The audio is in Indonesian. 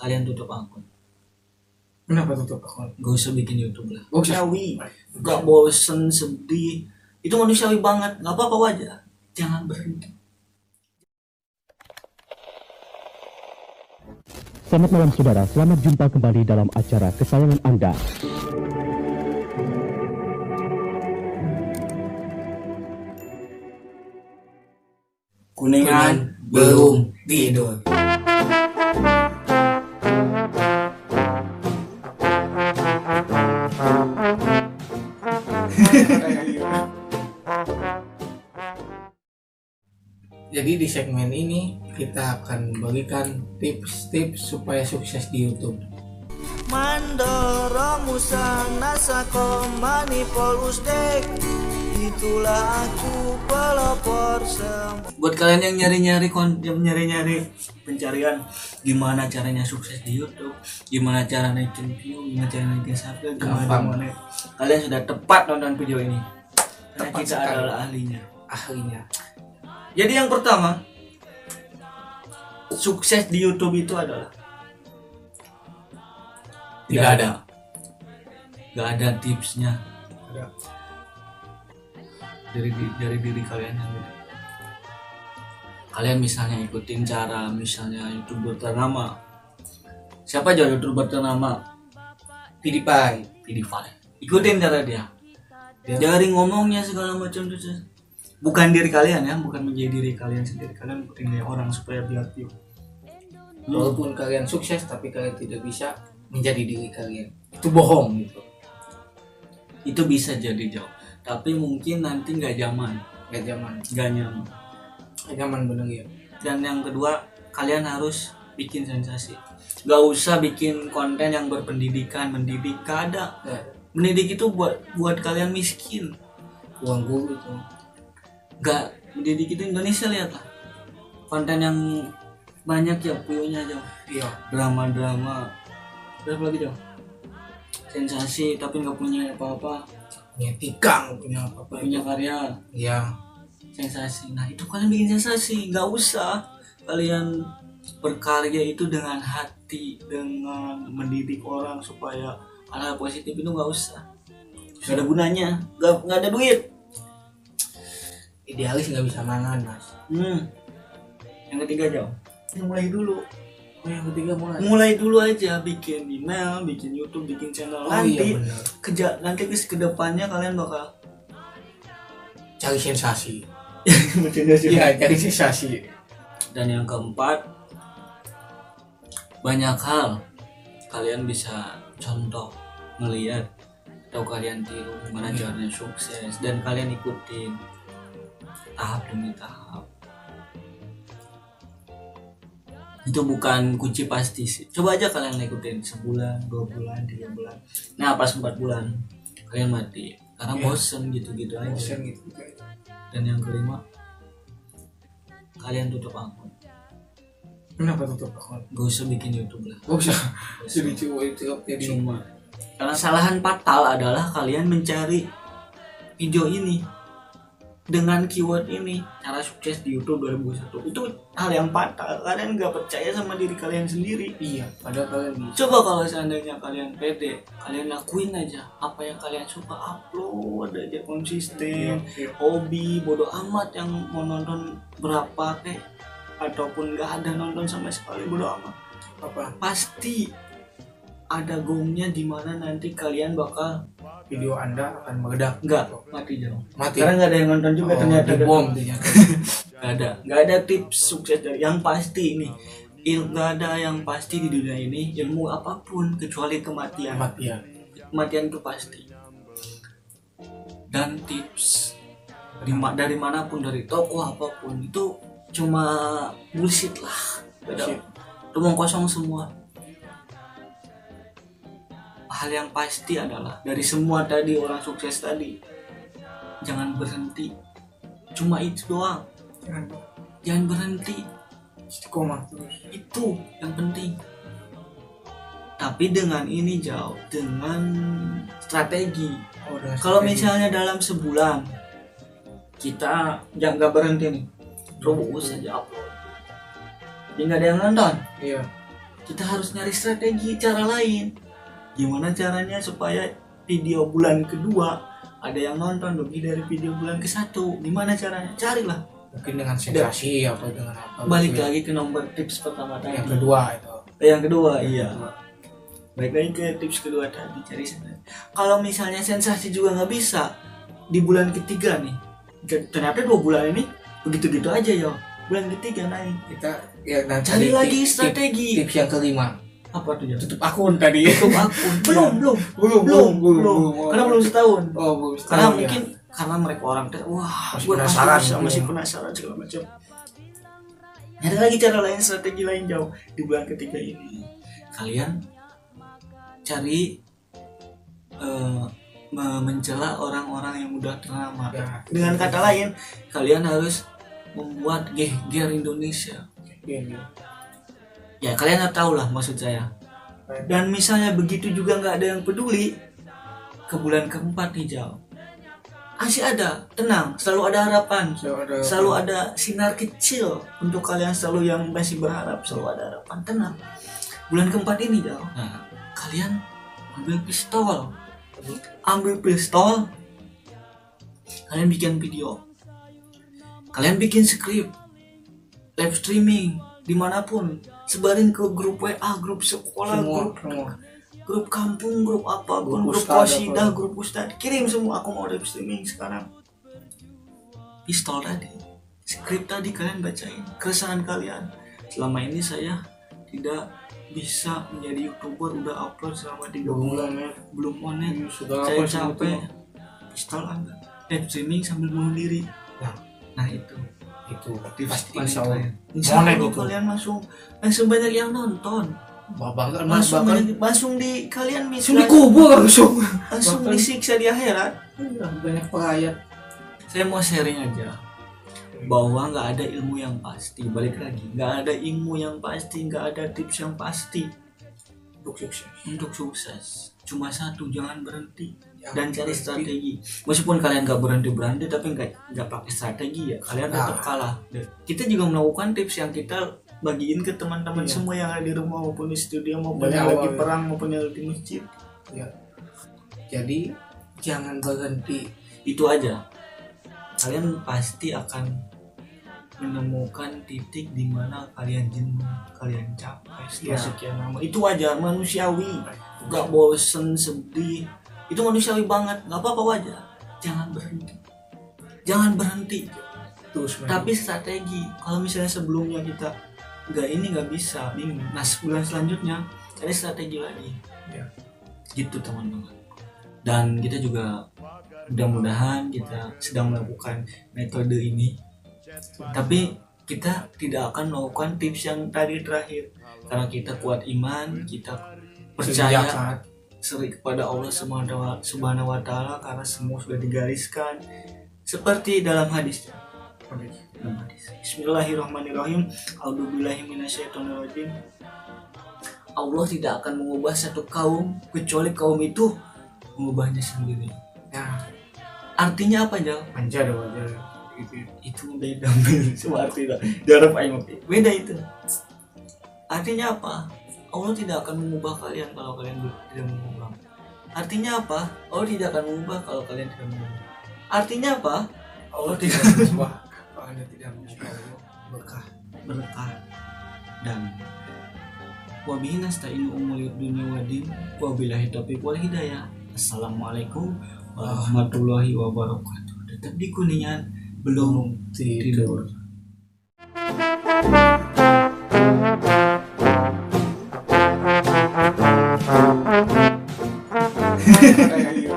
kalian tutup akun. Kenapa tutup akun? gak usah bikin YouTube lah. Gak usah. manusiawi. Gak bosen sedih. Itu manusiawi banget. Nggak apa-apa wajar. Jangan berhenti. Selamat malam saudara, selamat jumpa kembali dalam acara kesayangan Anda. kuningan belum tidur Jadi di segmen ini kita akan bagikan tips-tips supaya sukses di YouTube. Mandoro Itulah aku pelopor semua buat kalian yang nyari-nyari yang nyari-nyari pencarian gimana caranya sukses di YouTube gimana cara naikin view gimana cara naikin subscribe gimana gimana kalian sudah tepat nonton video ini karena Tepat kita sekali. adalah ahlinya Ahlinya. jadi yang pertama sukses di YouTube itu adalah Tidak ada. nggak ada tipsnya Ada. Dari dari diri kalian sendiri kalian misalnya ikutin cara misalnya youtuber ternama siapa aja youtuber ternama PewDiePie. PewDiePie ikutin cara dia Dia- dari ngomongnya segala macam itu bukan diri kalian ya bukan menjadi diri kalian sendiri kalian ikutin dia orang supaya biar view. Walaupun kalian sukses tapi kalian tidak bisa menjadi diri kalian. Itu bohong gitu. itu bisa jadi jauh tapi mungkin nanti nggak zaman. Gak zaman. nggak nyaman. Gak zaman bener ya. dan yang kedua kalian harus bikin sensasi. Nggak usah bikin konten yang berpendidikan mendidik. Gak ada. Ya, mendidik itu buat buat kalian miskin. Uang guru itu. nggak. Mendidik itu Indonesia lihatlah konten yang banyak ya puyonya jauh Iya. drama-drama. Berapa lagi jauh sensasi tapi nggak punya apa-apa Punya tikang, punya apa-apa. punya karya Iya. sensasi nah itu kalian bikin sensasi nggak usah kalian berkarya itu dengan hati dengan mendidik orang supaya hal positif itu nggak usah nggak ada gunanya nggak nggak ada duit Idealis nggak bisa mangan mas. hmm. yang ketiga jauh mulai dulu Oh yang ketiga mulai. mulai dulu aja bikin email bikin YouTube bikin channel Oh nanti iya keja nanti ke ke depannya kalian bakal Cari sensasi. Iya cari sensasi. dan yang keempat banyak hal kalian bisa contoh melihat atau kalian tiru gimana caranya sukses dan kalian ikutin tahap demi tahap itu bukan kunci pasti sih. Coba aja kalian ikutin sebulan dua bulan tiga bulan. Nah pas empat bulan kalian mati. Karena Iya. bosen gitu-gitu aja. Bosan gitu. dan yang kelima kalian tutup akun. Kenapa tutup akun? gak usah bikin YouTube lah. Gak usah. Jadi itu jadi cuma. Karena kesalahan fatal adalah kalian mencari video ini dengan keyword ini cara sukses di YouTube 2021 itu hal yang fatal. Kalian nggak percaya sama diri kalian sendiri. Iya, padahal kalian bisa. coba kalau seandainya kalian pede kalian lakuin aja apa yang kalian suka. Upload aja konsisten. Iya. hobi bodoh amat yang mau nonton berapa kek. Ataupun nggak ada nonton sama sekali bodoh amat. Apa? pasti ada gongnya di mana nanti kalian bakal Video anda akan meledak. nggak mati jauh Mati. karena nggak ada yang nonton juga Oh, ternyata bom ternyata. nggak ada nggak ada tips sukses dari yang pasti ini il nggak ada yang pasti di dunia ini ilmu apa pun kecuali kematian Kematian. kematian itu pasti dan tips dari, dari mana pun dari toko apa pun itu cuma bullshit lah Bullshit. omong kosong semua hal yang pasti adalah dari semua tadi orang sukses tadi jangan berhenti. Cuma itu doang. Jangan. Jangan berhenti. Istiqomah itu yang penting. Tapi dengan ini jauh dengan strategi. Oh, kalau misalnya dalam sebulan kita jangan nggak berhenti nih. Terus saja upload. Tapi nggak ada yang nonton. Iya. Kita harus nyari strategi cara lain gimana caranya supaya video bulan kedua ada yang nonton lebih dari video bulan ke satu gimana caranya? Carilah. Mungkin dengan sensasi apa dengan apa balik gitu lagi ke nomor tips pertama tadi. Yang kedua itu. Yang kedua iya. balik lagi ke tips kedua tadi cari sensasi. Kalau misalnya sensasi juga nggak bisa di bulan ketiga nih. Ternyata dua bulan ini begitu gitu aja ya bulan ketiga naik. Kita ya cari lagi tip- strategi. tip- tips yang kelima apa tuh ya? Tutup akun tadi. Tutup akun. Belum belum. Belum belum belum karena belum setahun. Oh belum karena setahun ya. mungkin karena mereka orang teh wah Masih penasaran bisa, gitu masih penasaran segala macam. Ada lagi cara lain strategi lain jauh di bulan ketiga ini. Kalian cari me- mencela orang-orang yang udah ternama. Ya, dengan kata lain kalian harus membuat geger Indonesia. Ini. ya kalian harus tahu lah maksud saya. Dan misalnya begitu juga nggak ada yang peduli ke bulan keempat nih jauh masih ada tenang selalu ada harapan. So, ada- selalu ada sinar kecil untuk kalian selalu yang masih berharap selalu ada harapan. Tenang. Bulan keempat ini jauh nah. kalian ambil pistol. Ambil pistol. Kalian bikin video. Kalian bikin skrip live streaming di mana pun sebarin ke grup WA grup sekolah semua grup semua. grup kampung grup apa pun Grup grup apa. grup ustad kirim semua aku mau live streaming sekarang. Pistol tadi. Skrip tadi kalian bacain. Keresahan kalian. Selama ini saya tidak bisa menjadi youtuber udah upload selama tiga bulan. ya. Belum monet sudah saya capek. pistol ambil live streaming sambil bunuh diri. Nah. nah itu itu pasti ini insya Allah kalian. Insya Allah itu. kalian langsung langsung banyak yang nonton. Bahkan langsung bahkan banyak, langsung di kalian langsung. bisa dikubur langsung langsung bahkan- disiksa di akhirat. Banyak pelayat saya mau sharing aja. Bahwa nggak ada ilmu yang pasti. Balik lagi nggak ada ilmu yang pasti nggak ada tips yang pasti. Untuk sukses. Untuk sukses. Cuma satu jangan berhenti dan cari strategi. Meskipun kalian nggak berhenti berhenti tapi nggak nggak pakai strategi ya. Kalian tetap Nah. kalah. Kita juga melakukan tips yang kita bagiin ke teman-teman Iya. semua yang ada di rumah maupun di studio maupun Dari yang lagi ya. perang maupun yang lagi di masjid jadi jangan berhenti. Itu aja. Kalian pasti akan menemukan titik di mana kalian jenuh kalian capek setelah Iya. sekian lama. Itu wajar manusiawi. Nggak bosen sedih itu manusiawi banget. Nggak apa-apa wajar. Jangan berhenti. Jangan berhenti. Terus tapi strategi. Kalau misalnya sebelumnya kita nggak ini nggak bisa bingung. Nah sebulan selanjutnya cari strategi lagi. Ya. gitu teman-teman. Dan kita juga mudah-mudahan kita sedang melakukan metode ini. Tapi kita tidak akan melakukan tips yang tadi terakhir. Karena kita kuat iman kita percaya seri kepada Allah Subhanahu wa- taala karena semua sudah digariskan seperti dalam hadis. Bismillahirrahmanirrahim. A'udzubillahi minasyaitonirrajim. Allah tidak akan mengubah satu kaum kecuali kaum itu mengubahnya sendiri. ya Artinya apa Jal? manja deh wajar gitu Itu beda semua artinya. Aing oke. Beda itu. Artinya apa? Allah tidak akan mengubah kalian kalau kalian tidak mengubah. Artinya apa? Allah tidak akan mengubah kalau kalian tidak mengubah. Artinya apa? Allah tidak mengubah kalau anda tidak Allah berkah berkah dan wabihi nasta'inu umul dunia wadin wabillahi taufiq wal hidayah assalamualaikum warahmatullahi wabarakatuh tetap di kuningan belum tidur tidur ayo.